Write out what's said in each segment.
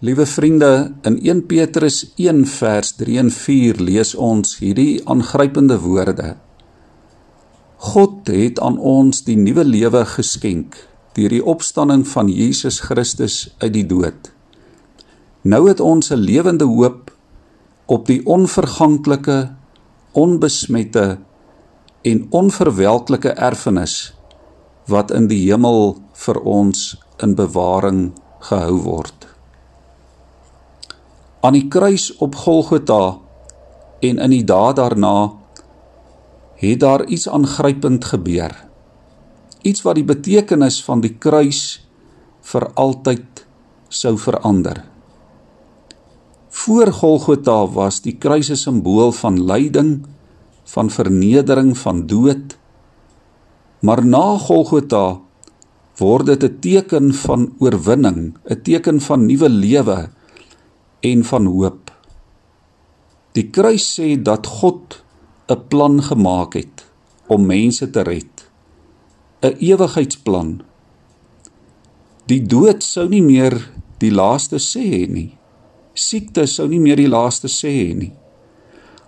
Liewe vriende, in 1 Petrus 1 vers 3 en 4 lees ons hierdie aangrypende woorde. God het aan ons die nuwe lewe geskenk deur die opstanding van Jesus Christus uit die dood. Nou het ons 'n lewende hoop op die onverganklike, onbesmette en onverwelklike erfenis wat in die hemel vir ons in bewaring gehou word aan die kruis op Golgotha en in die dae daarna het daar iets aangrypend gebeur. Iets wat die betekenis van die kruis vir altyd sou verander. Voor Golgotha was die kruis 'n simbool van lyding, van vernedering, van dood. Maar na Golgotha word dit 'n teken van oorwinning, 'n teken van nuwe lewe, en van hoop. Die kruis sê dat God 'n plan gemaak het om mense te red. 'n Ewigheidsplan. Die dood sou nie meer die laaste sê hê nie. Siekte sou nie meer die laaste sê hê nie.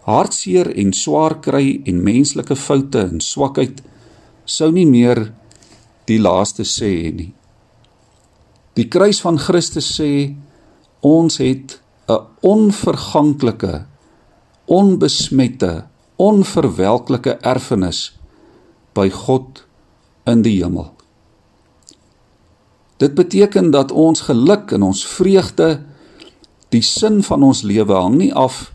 Hartseer en swaar kry en menslike foute en swakheid sou nie meer die laaste sê hê nie. Die kruis van Christus sê ons het 'n onverganklike, onbesmette, onverwelklike erfenis by God in die hemel. Dit beteken dat ons geluk en ons vreugde, die sin van ons lewe hang nie af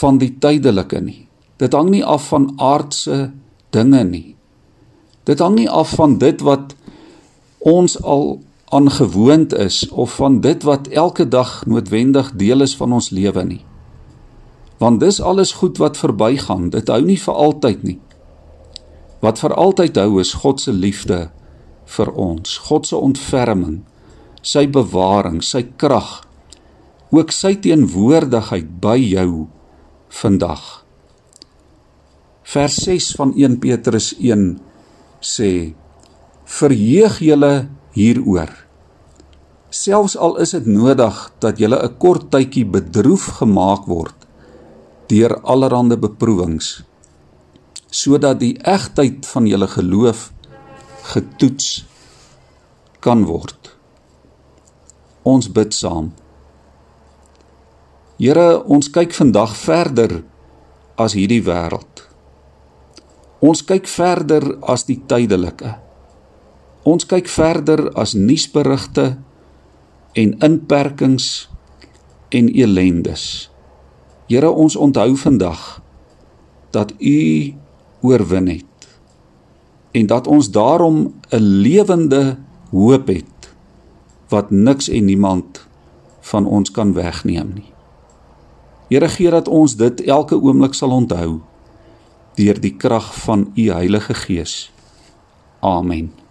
van die tydelike nie. Dit hang nie af van aardse dinge nie. Dit hang nie af van dit wat ons al aangewoond is of van dit wat elke dag noodwendig deel is van ons lewe nie. Want dis alles goed wat verbygaan, dit hou nie vir altyd nie. Wat vir altyd hou is God se liefde vir ons, God se ontferming, sy bewaring, sy krag, ook sy teenwoordigheid by jou vandag. Vers 6 van 1 Petrus 1 sê: Verheug julle hieroor. Selfs al is dit nodig dat jy 'n kort tydjie bedroef gemaak word deur allerlei beproewings sodat die egtheid van julle geloof getoets kan word. Ons bid saam. Here, ons kyk vandag verder as hierdie wêreld. Ons kyk verder as die tydelike. Ons kyk verder as nuusberigte en inperkings en elendes. Here, ons onthou vandag dat U oorwin het en dat ons daarom 'n lewende hoop het wat niks en niemand van ons kan wegneem nie. Here gee dat ons dit elke oomblik sal onthou deur die krag van u Heilige Gees. Amen.